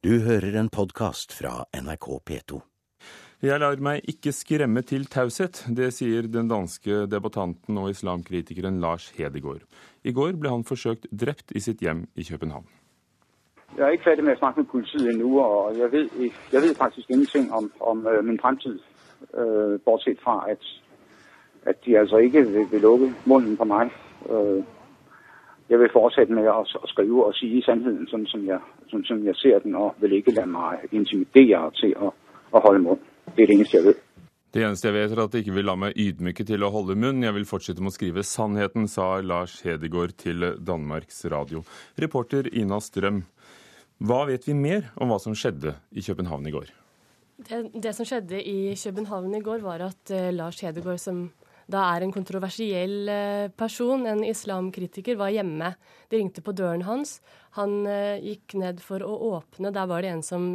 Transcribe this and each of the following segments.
Du hører en podkast fra NRK P2. Jeg lar meg ikke skremme til taushet. Det sier den danske debattanten og islamkritikeren Lars Hedegaard. I går ble han forsøkt drept i sitt hjem i København. Jeg er ikke ferdig med å snakke med politiet ennå, og jeg vet, jeg vet, faktisk ingenting om, om øh, min fremtid. Uh, bortsett fra at, at, de altså ikke vil, vil lukke munnen på meg. Jeg vil fortsette med å skrive og si sannheten sådan som, jeg, sådan som jeg ser den, og vil ikke la meg intimidere til å, at holde mund. Det er det eneste jeg vet. Det eneste jeg vet, er at jeg ikke vil la meg ydmyke til å holde munn. Jeg vil fortsette med å skrive sannheten, sa Lars Hedegaard til Danmarks Radio. Reporter Ina Strøm, hva vet vi mer om hva som skjedde i København i går? Det, det som skjedde i København i går, var at uh, Lars Hedegaard, som da er en kontroversiell uh, person, en islamkritiker, var hjemme. De ringte på døren hans. Han uh, gikk ned for å åpne. Der var det en som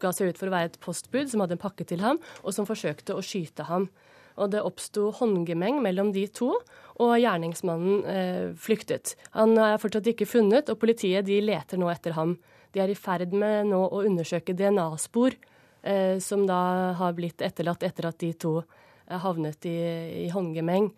ga seg ut for å være et postbud, som hadde en pakke til ham, og som forsøkte å skyte ham. Og det oppsto håndgemeng mellom de to, og gjerningsmannen flyktet. Han er fortsatt ikke funnet, og politiet de leter nå etter ham. De er i ferd med nå å undersøke DNA-spor Eh, som da har blitt etterlatt etter at de to eh, havnet i, i håndgemeng.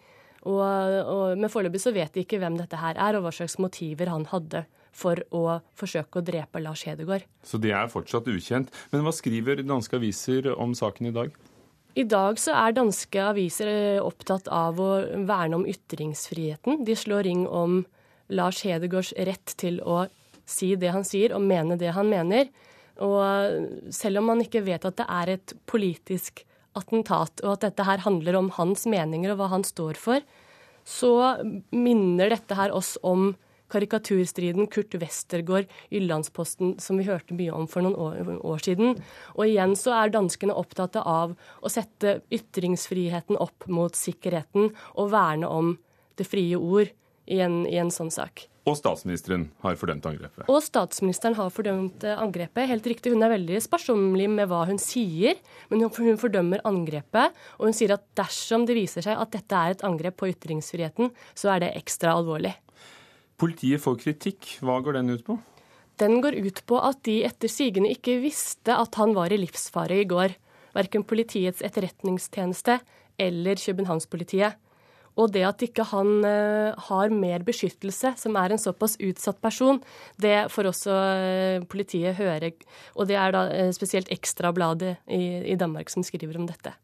Og, og, men foreløpig så vet de ikke hvem dette her er, og hva slags motiver han hadde for å forsøke å drepe Lars Hedegaard. Så det er fortsatt ukjent. Men hva skriver danske aviser om saken i dag? I dag så er danske aviser eh, opptatt av å verne om ytringsfriheten. De slår ring om Lars Hedegaards rett til å si det han sier og mene det han mener. Og selv om man ikke vet at det er et politisk attentat, og at dette her handler om hans meninger og hva han står for, så minner dette her oss om karikaturstriden Kurt Westergård, Jyllandsposten, som vi hørte mye om for noen år, siden. Og igjen så er danskene opptatt av å sette ytringsfriheten opp mot sikkerheten og verne om det frie ord i en, i en sånn sak. Og statsministeren har fordømt angrepet. Og statsministeren har fordømt eh, angrepet. Helt riktig, Hun er veldig sparsommelig med hva hun sier, men hun fordømmer angrepet. Og hun sier at dersom det viser seg at dette er et angrep på ytringsfriheten, så er det ekstra alvorlig. Politiet får kritikk. Hva går den ut på? Den går ut på at de etter sigende ikke visste at han var i livsfare i går. Verken Politiets etterretningstjeneste eller Københavnspolitiet. Og det at ikke han uh, har mer beskyttelse, som er en såpass utsatt person, det får også uh, politiet høre. Og det er da uh, spesielt Ekstrabladet i, i Danmark som skriver om dette.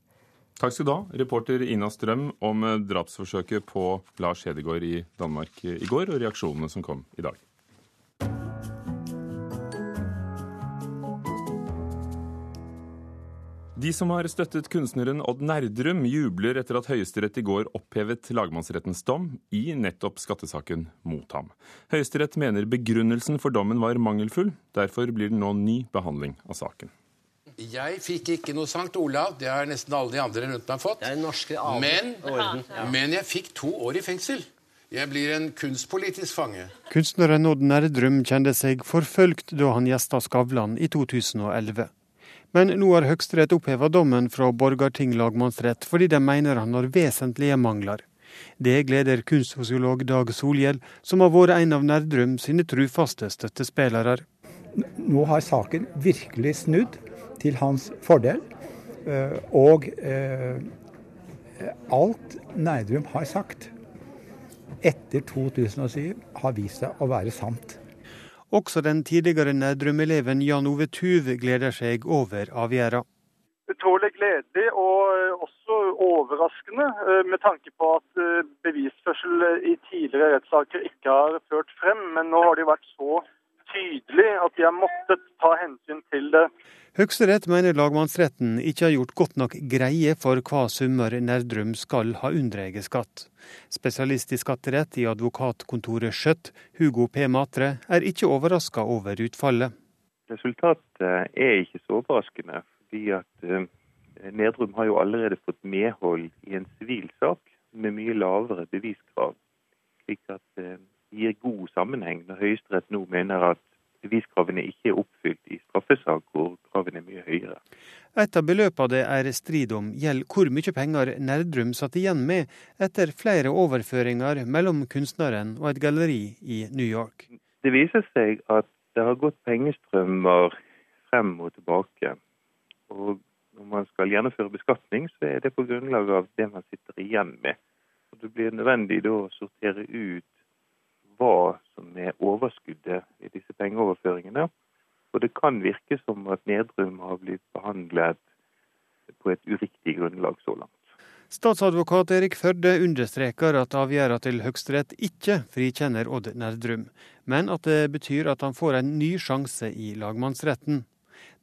Takk skal du ha, reporter Ina Strøm om drapsforsøket på Lars Hedegaard i Danmark i går, og reaksjonene som kom i dag. De som har støttet kunstneren Odd Nerdrum, jubler etter at Høyesterett i går opphevet lagmannsrettens dom i nettopp skattesaken mot ham. Høyesterett mener begrunnelsen for dommen var mangelfull. Derfor blir det nå ny behandling av saken. Jeg fikk ikke noe Sankt Olav, det har nesten alle de andre rundt meg fått. Men, men jeg fikk to år i fengsel. Jeg blir en kunstpolitisk fange. Kunstneren Odd Nerdrum kjente seg forfølgt da han gjesta Skavlan i 2011. Men nå har Høyesterett oppheva dommen fra Borgarting lagmannsrett fordi de mener han har vesentlige mangler. Det gleder kunstsosiolog Dag Solhjell, som har vært en av Nerdrum sine trufaste støttespillere. Nå har saken virkelig snudd til hans fordel. Eh, og eh, alt Nerdrum har sagt etter 2007 har vist seg å være sant. Også den tidligere Nærdrum-eleven Jan Ove Tuv gleder seg over avgjørelsen. Utrolig gledelig og eh, også overraskende, eh, med tanke på at eh, bevisførsel i tidligere rettssaker ikke har ført frem. Men nå har det vært så tydelig at de har måttet ta hensyn til det. Høyesterett mener lagmannsretten ikke har gjort godt nok greie for hva summer Nerdrum skal ha unndratt skatt. Spesialist i skatterett i advokatkontoret Skjøtt, Hugo P. Matre, er ikke overraska over utfallet. Resultatet er ikke så overraskende, fordi at eh, Nerdrum har jo allerede fått medhold i en sivil sak med mye lavere beviskrav. Slik at det gir god sammenheng når Høyesterett nå mener at beviskravene ikke er oppfylt i straffesak hvor kravene er mye høyere. Et av beløpene det er strid om, gjelder hvor mye penger Nerdrum satt igjen med etter flere overføringer mellom kunstneren og et galleri i New York. Det viser seg at det har gått pengestrømmer frem og tilbake. Og når man skal gjennomføre beskatning, så er det på grunnlag av det man sitter igjen med. Og Det blir nødvendig da å sortere ut hva som er overskuddet i disse pengeoverføringene. Og det kan virke som at Nedrum har blitt behandlet på et uriktig grunnlag så langt. Statsadvokat Erik Førde understreker at avgjørelsen til Høyesterett ikke frikjenner Odd Nerdrum, men at det betyr at han får en ny sjanse i lagmannsretten.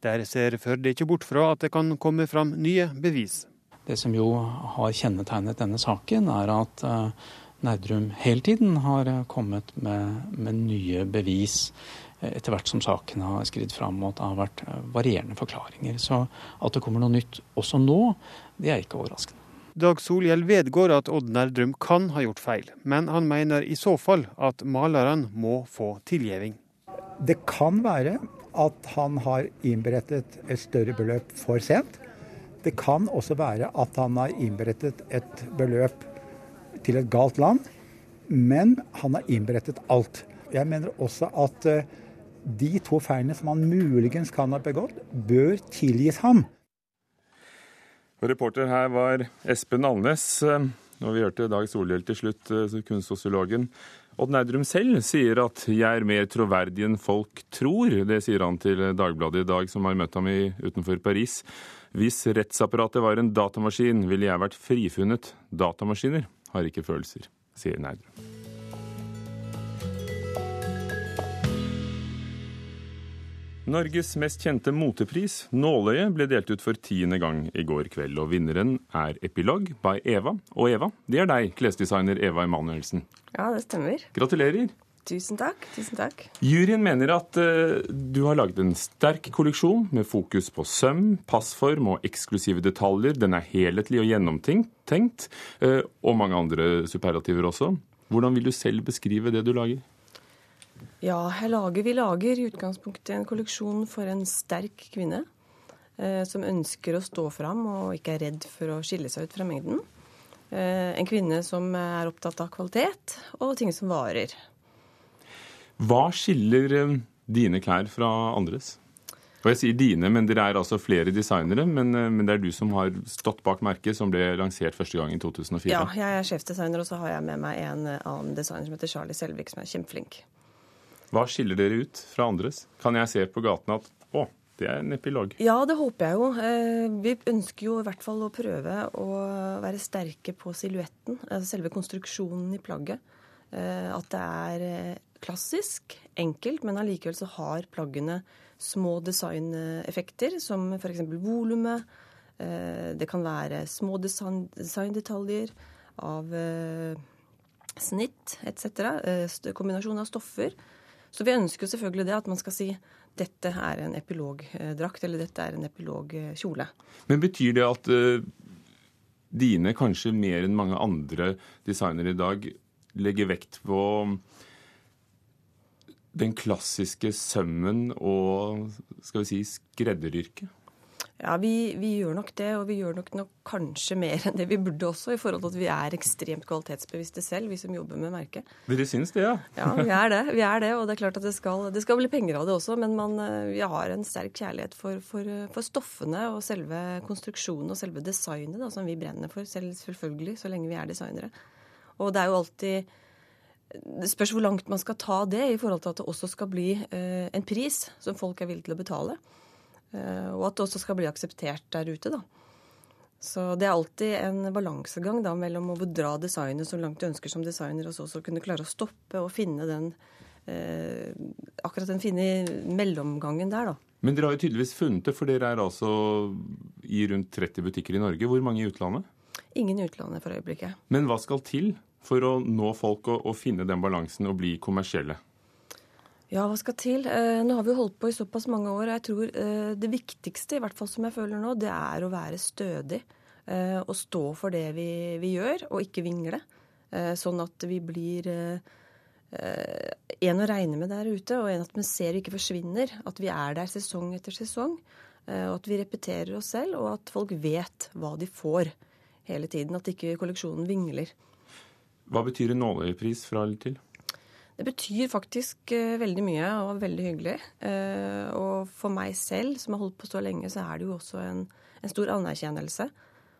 Der ser Førde ikke bort fra at det kan komme fram nye bevis. Det som jo har kjennetegnet denne saken, er at uh, Nerdrum hele tiden har kommet med, med nye bevis eh, etter hvert som saken har skridd fram, og at det har vært eh, varierende forklaringer. Så at det kommer noe nytt også nå, det er ikke overraskende. Dag Solhjell vedgår at Odd Nerdrum kan ha gjort feil, men han mener i så fall at maleren må få tilgivning. Det kan være at han har innberettet et større beløp for sent. Det kan også være at han har innberettet et beløp til et galt land, men han har innberettet alt. Jeg mener også at eh, de to feilene som han muligens kan ha begått, bør tilgis ham. Reporter her var Espen Alnes. Og vi hørte Dag Solhjell til slutt, eh, kunstsosiologen. Odd Nerdrum selv sier at 'jeg er mer troverdig enn folk tror'. Det sier han til Dagbladet i dag, som har møtt ham i, utenfor Paris. Hvis rettsapparatet var en datamaskin, ville jeg vært frifunnet. Datamaskiner har ikke følelser, sier Nerdrum. Norges mest kjente motepris, Nåløyet, ble delt ut for tiende gang i går kveld. Og vinneren er Epilog by Eva. Og Eva, det er deg, klesdesigner Eva Emanuelsen. Ja, det stemmer. Gratulerer. Tusen takk. tusen takk. Juryen mener at uh, du har laget en sterk kolleksjon med fokus på søm, passform og eksklusive detaljer. Den er helhetlig og gjennomtenkt, uh, og mange andre superlativer også. Hvordan vil du selv beskrive det du lager? Ja, lager, vi lager i utgangspunktet en kolleksjon for en sterk kvinne. Uh, som ønsker å stå fram og ikke er redd for å skille seg ut fra mengden. En kvinne som er opptatt av kvalitet og ting som varer. Hva skiller eh, dine klær fra andres? Og jeg sier dine, men Dere er altså flere designere, men, eh, men, det er du som har stått bak merket, som ble lansert første gang i 2004? Ja, jeg er sjefdesigner, og så har jeg med meg en annen designer som heter Charlie Selvik, som er kjempeflink. Hva skiller dere ut fra andres? Kan jeg se på gaten at å, det er en epilog? Ja, det håper jeg jo. Eh, vi ønsker jo i hvert fall å prøve å være sterke på silhuetten, altså selve konstruksjonen i plagget. At det er klassisk, enkelt, men allikevel så har plaggene små designeffekter, som f.eks. volumet. Eh, det kan være små designdetaljer av eh, snitt etc. Eh, kombinasjon av stoffer. Så vi ønsker jo selvfølgelig det, at man skal si dette er en epilogdrakt, eller dette er en epilogkjole. Men betyr det at dine, kanskje mer enn mange andre designere i dag, legger vekt på den klassiske sømmen og skal vi si skredderyrket? Ja, vi, vi, gjør nok det, og vi gjør nok, nok, kanskje mer enn det vi burde også, i forhold til at vi er ekstremt kvalitetsbevisste selv, vi som jobber med merket. Dere syns det, ja? ja, vi er det. vi er det, Og det er klart at det skal, det skal bli penger av det også, men man, eh, vi har en sterk kjærlighet for, for, for, stoffene og selve konstruksjonen og selve designet da, som vi brenner for, selv, selvfølgelig, så lenge vi er designere. Og det er jo alltid det spørs hvor langt man skal ta det i forhold til at det også skal bli eh, en pris som folk er villige til å betale. Eh, og at det også skal bli akseptert der ute, da. Så det er alltid en balansegang da, mellom å dra designet så langt du ønsker som designer, og så også kunne klare å stoppe og finne den eh, akkurat den fine mellomgangen der, da. Men dere har jo tydeligvis funnet det, for dere er altså i rundt 30 butikker i Norge. Hvor mange i utlandet? Ingen i utlandet for øyeblikket. Men hva skal til for å nå folk og, og finne den balansen og bli kommersielle? Ja, hva skal til? Eh, nå har vi holdt på i såpass mange år. og jeg tror eh, Det viktigste, i hvert fall som jeg føler nå, det er å være stødig. Eh, og stå for det vi, vi gjør, og ikke vingle. Eh, sånn at vi blir eh, eh, en å regne med der ute, og en at vi ser og ikke forsvinner. At vi er der sesong etter sesong. og at vi repeterer oss selv, og at folk vet hva de får hele tiden. At ikke kolleksjonen vingler. Hva betyr en nåløyepris fra eller til? Det betyr faktisk uh, veldig mye og veldig hyggelig. Uh, og for meg selv, som har holdt på så lenge, så er det jo også en, en stor anerkjennelse.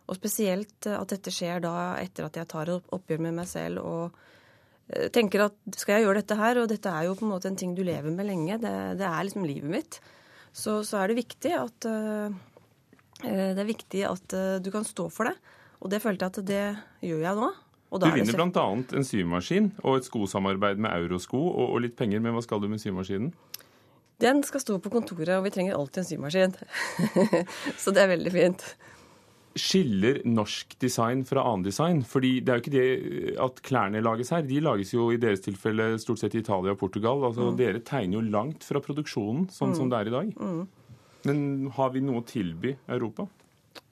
Og spesielt uh, at dette skjer da etter at jeg tar et oppgjør med meg selv og tenker at skal jeg gjøre dette her, og dette er jo på en måte en ting du lever med lenge, det, det er liksom livet mitt, så, så, er det viktig at det er viktig at du kan stå for det. Og det følte jeg at det gjør jeg nå. Du vinner bl.a. en symaskin og et skosamarbeid med Eurosko og, og litt penger, men hva skal du med symaskinen? Den skal stå på kontoret, og vi trenger alltid en symaskin. Så det er veldig fint. Skiller norsk design fra annen design? Fordi det er jo ikke det at klærne lages her. De lages jo i deres tilfelle stort sett i Italia og Portugal. Altså, mm. Dere tegner jo langt fra produksjonen, sånn mm. som det er i dag. Mm. Men har vi noe å tilby Europa?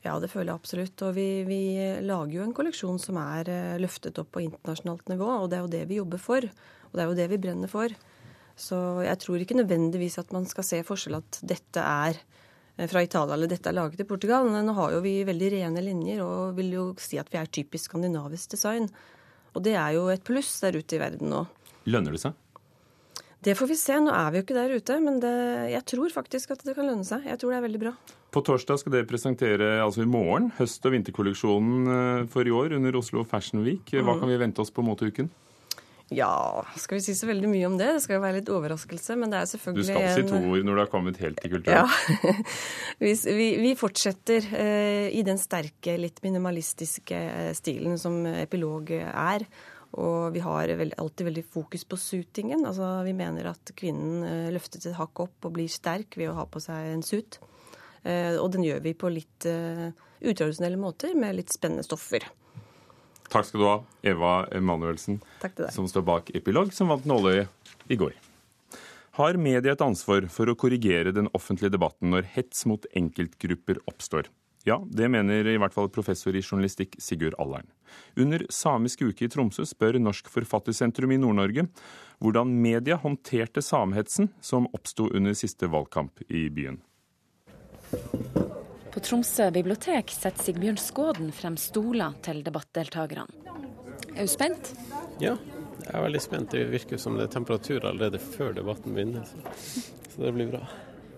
Ja, det føler jeg absolutt. Og vi, vi, lager jo en kolleksjon som er eh, løftet opp på internasjonalt nivå, og det er jo det vi jobber for. Og det er jo det vi brenner for. Så jeg tror ikke nødvendigvis at man skal se forskjell at dette er eh, fra Italia eller dette er laget i Portugal. Men nå har jo vi veldig rene linjer og vil jo si at vi er typisk skandinavisk design. Og det er jo et pluss der ute i verden nå. Lønner det seg? Det får vi se. Nå er vi jo ikke der ute, men det, jeg tror faktisk at det kan lønne seg. Jeg tror det er veldig bra. På torsdag skal dere presentere, altså i morgen, høst- og vinterkolleksjonen eh, for i år under Oslo Fashion Week. Hva mm. kan vi vente oss på moteuken? Ja, skal vi si så veldig mye om det? Det skal jo være litt overraskelse, men det er selvfølgelig Du skal en... si to ord når du har kommet helt til kulturen. Ja. vi, vi, fortsetter uh, i den sterke, litt minimalistiske uh, stilen som epilog er. Og vi har alltid veldig fokus på suitingen. Altså, vi mener at kvinnen løftet et hakk opp og blir sterk ved å ha på seg en suit. Uh, og den gjør vi på litt uh, utradisjonelle måter med litt spennende stoffer. Takk skal du ha, Eva Emanuelsen, som står bak Epilog, som vant nåløyet i går. Har media et ansvar for å korrigere den offentlige debatten når hets mot enkeltgrupper oppstår? Ja, det mener i hvert fall professor i journalistikk Sigurd Allern. Under Samisk uke i Tromsø spør Norsk Forfattersentrum i Nord-Norge hvordan media håndterte samehetsen som oppsto under siste valgkamp i byen. På Tromsø bibliotek setter Sigbjørn Skåden frem stoler til debattdeltakerne. Er du spent? Ja, jeg er veldig spent. Det virker som det er temperatur allerede før debatten begynner. Så det blir bra.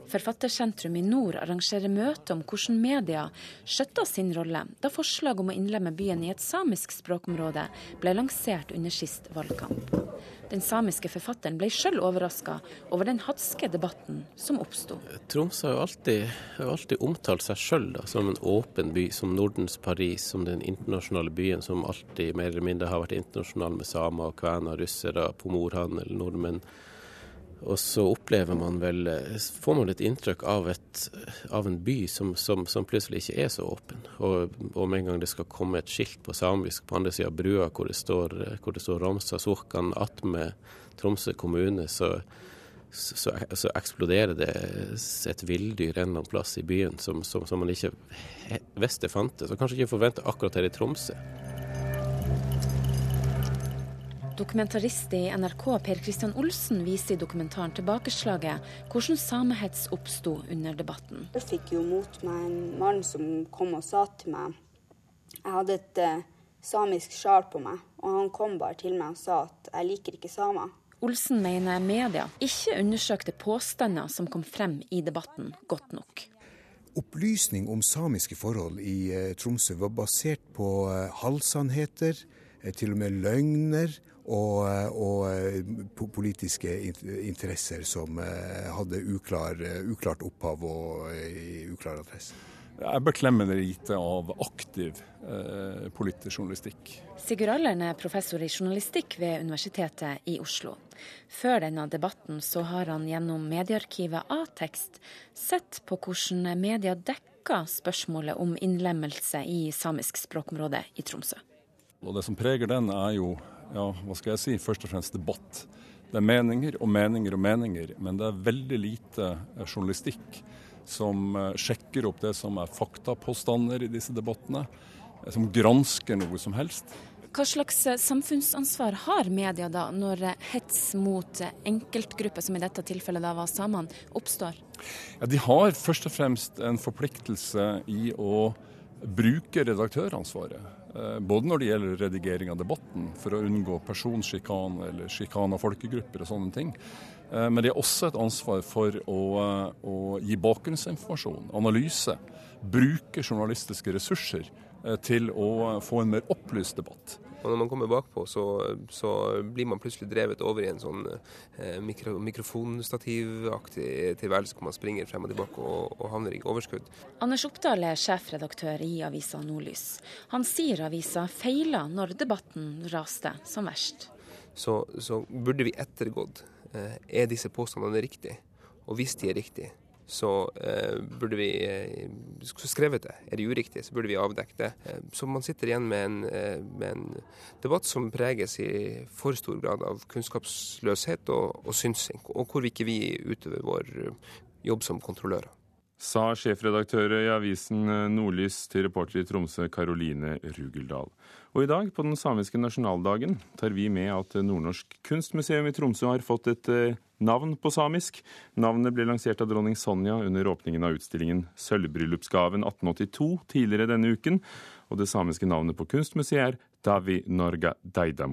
Forfattersentrum i nord arrangerer møte om hvordan media skjøtta sin rolle da forslag om å innlemme byen i et samisk språkområde ble lansert under sist valgkamp. Den samiske forfatteren ble sjøl overraska over den hatske debatten som oppsto. Tromsø har jo alltid, har alltid omtalt seg sjøl som en åpen by, som Nordens Paris, som den internasjonale byen som alltid mer eller mindre har vært internasjonal med samer, kvener, russere, pomorhandel, nordmenn og så opplever man vel eh, Får man litt inntrykk av, et, av en by som, som, som, plutselig ikke er så åpen. Og, og, en gang det skal komme et skilt på samisk på andre sida av brua hvor det står, hvor det står Romsa Surkan attmed Tromsø kommune, så, så, så, eksploderer det et villdyr en eller annen plass i byen som, som man ikke visste fantes, og kanskje ikke forventa akkurat her i Tromsø. Dokumentarist i NRK Per Kristian Olsen viser i dokumentaren 'Tilbakeslaget' hvordan samehets oppsto under debatten. Jeg fikk jo mot meg en mann som kom og sa til meg Jeg hadde et uh, samisk sjal på meg, og han kom bare til meg og sa at jeg liker ikke samer. Olsen mener media ikke undersøkte påstander som kom frem i debatten, godt nok. Opplysning om samiske forhold i uh, Tromsø var basert på uh, halvsannheter, til og med løgner og, og, eh, politiske interesser som eh, hadde uklar, uklart opphav og eh, uklar adresse. Jeg beklemmer lite av aktiv eh, politisk journalistikk. Sigurd Allern er professor i journalistikk ved Universitetet i Oslo. Før denne debatten så har han gjennom mediearkivet A-tekst sett på hvordan media dekker spørsmålet om innlemmelse i samisk språkområde i Tromsø. Og Det som preger den, er jo ja, hva skal jeg si, først og fremst debatt. Det er meninger og meninger og meninger, men det er veldig lite eh, journalistikk som eh, sjekker opp det som er faktapåstander i disse debattene, eh, som gransker noe som helst. Hva slags samfunnsansvar har media da, når hets mot enkeltgrupper, som i dette tilfellet da var samene, oppstår? Ja, de har først og fremst en forpliktelse i å bruke redaktøransvaret. Eh, både når det gjelder redigering av debatten, for å unngå personsjikane eller sjikane av folkegrupper og sånne ting. Eh, men det er også et ansvar for å, eh, å gi bakgrunnsinformasjon, analyse. Bruke journalistiske ressurser til å få en mer opplyst debatt. Og når man kommer bakpå, så, så blir man plutselig drevet over i en sånn eh, mikro, mikrofonstativaktig tilværelse hvor man springer frem og tilbake og, og havner i overskudd. Anders Oppdal er sjefredaktør i avisa Nordlys. Han sier avisa feila når debatten raste som verst. Så, så burde vi ettergått eh, er disse påstandene riktige. Og hvis de er riktige, så eh, burde vi eh, skrevet det. Er det uriktig, så burde vi avdekke det. Eh, så man sitter igjen med en, eh, med en, debatt som preges i for stor grad av kunnskapsløshet og, og synsing, og hvor vi ikke vi utøver vår jobb som kontrollører. Sa sjefredaktør i avisen Nordlys til reporter i Tromsø, Karoline Rugeldal. Og i dag, på den samiske nasjonaldagen, tar vi med at Nordnorsk kunstmuseum i Tromsø har fått et navn på samisk. Navnet ble lansert av dronning Sonja under åpningen av utstillingen Sølvbryllupsgaven 1882 tidligere denne uken, og det samiske navnet på kunstmuseet er Davi Norga Deida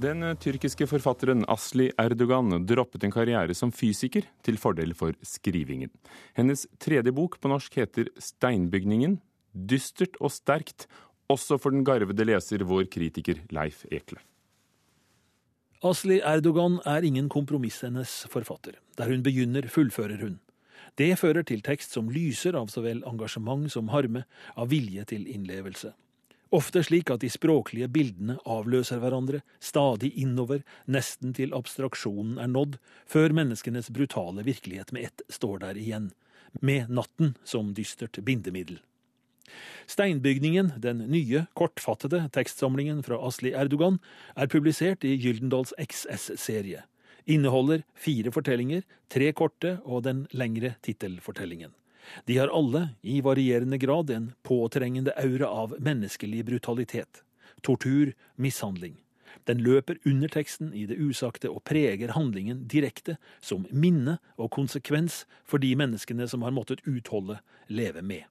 Den tyrkiske forfatteren Asli Erdogan droppet en karriere som fysiker til fordel for skrivingen. Hennes tredje bok på norsk heter Steinbygningen, dystert og sterkt, også for den garvede leser, vår kritiker Leif Ekle. Asli Erdogan er ingen kompromissenes forfatter. Der hun begynner, fullfører hun. Det fører til tekst som lyser av så vel engasjement som harme, av vilje til innlevelse. Ofte slik at de språklige bildene avløser hverandre, stadig innover, nesten til abstraksjonen er nådd, før menneskenes brutale virkelighet med ett står der igjen, med natten som dystert bindemiddel. Steinbygningen, den nye, kortfattede tekstsamlingen fra Asli Erdogan, er publisert i Gyldendals XS-serie. Inneholder fire fortellinger, tre korte og den lengre tittelfortellingen. De har alle, i varierende grad, en påtrengende aura av menneskelig brutalitet. Tortur, mishandling. Den løper under teksten i det usagte og preger handlingen direkte, som minne og konsekvens for de menneskene som har måttet utholde, leve med.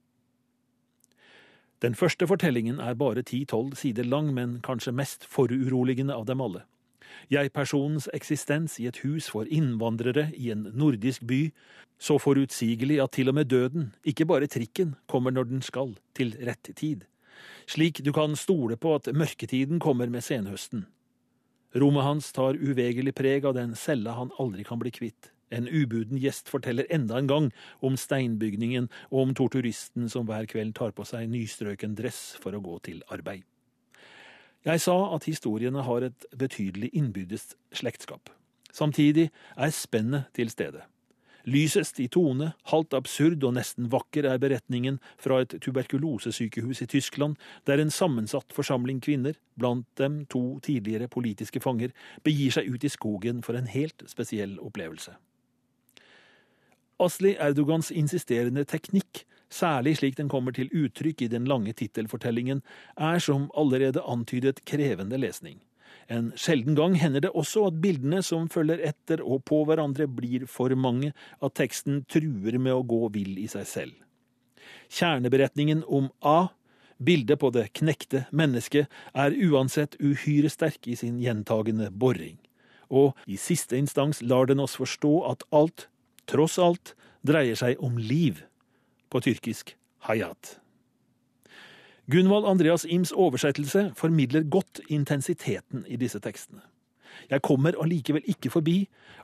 Den første fortellingen er bare ti–tolv sider lang, men kanskje mest foruroligende av dem alle. Jeg-personens eksistens i et hus for innvandrere i en nordisk by, så forutsigelig at til og med døden, ikke bare trikken, kommer når den skal, til rett tid. Slik du kan stole på at mørketiden kommer med senhøsten. Rommet hans tar uvegelig preg av den cella han aldri kan bli kvitt. En ubuden gjest forteller enda en gang om steinbygningen og om torturisten som hver kveld tar på seg nystrøken dress for å gå til arbeid. Jeg sa at historiene har et betydelig innbyrdes slektskap. Samtidig er spennet til stede. Lysest i tone, halvt absurd og nesten vakker er beretningen fra et tuberkulosesykehus i Tyskland, der en sammensatt forsamling kvinner, blant dem to tidligere politiske fanger, begir seg ut i skogen for en helt spesiell opplevelse. Asli Erdogans insisterende teknikk, særlig slik den kommer til uttrykk i den lange tittelfortellingen, er som allerede antydet krevende lesning. En sjelden gang hender det også at bildene som følger etter og på hverandre, blir for mange, at teksten truer med å gå vill i seg selv. Kjerneberetningen om A, bildet på det knekte mennesket, er uansett uhyre sterk i sin gjentagende boring. Og i siste instans lar den oss forstå at alt tross alt dreier seg om liv, på tyrkisk hayat. Gunvald Andreas Ims oversettelse formidler godt intensiteten i disse tekstene. Jeg kommer allikevel ikke forbi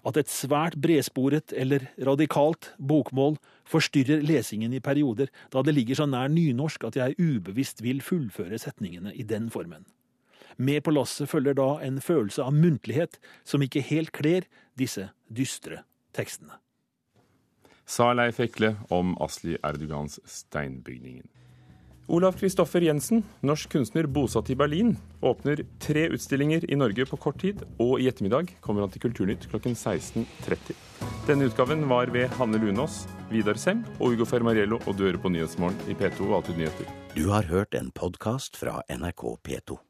at et svært bredsporet eller radikalt bokmål forstyrrer lesingen i perioder, da det ligger så nær nynorsk at jeg ubevisst vil fullføre setningene i den formen. Med på lasset følger da en følelse av muntlighet som ikke helt kler disse dystre tekstene sa Leif Ekle om Asli Erdogans steinbygningen. Olav Kristoffer Jensen, norsk kunstner bosatt i Berlin, åpner tre utstillinger i Norge på kort tid, og i ettermiddag kommer han til Kulturnytt klokken 16.30. Denne utgaven var ved Hanne Lunås, Vidar Sem og Ugo Fermariello, og du hører på Nyhetsmorgen i P2 og Alltid nyheter. Du har hørt en podkast fra NRK P2.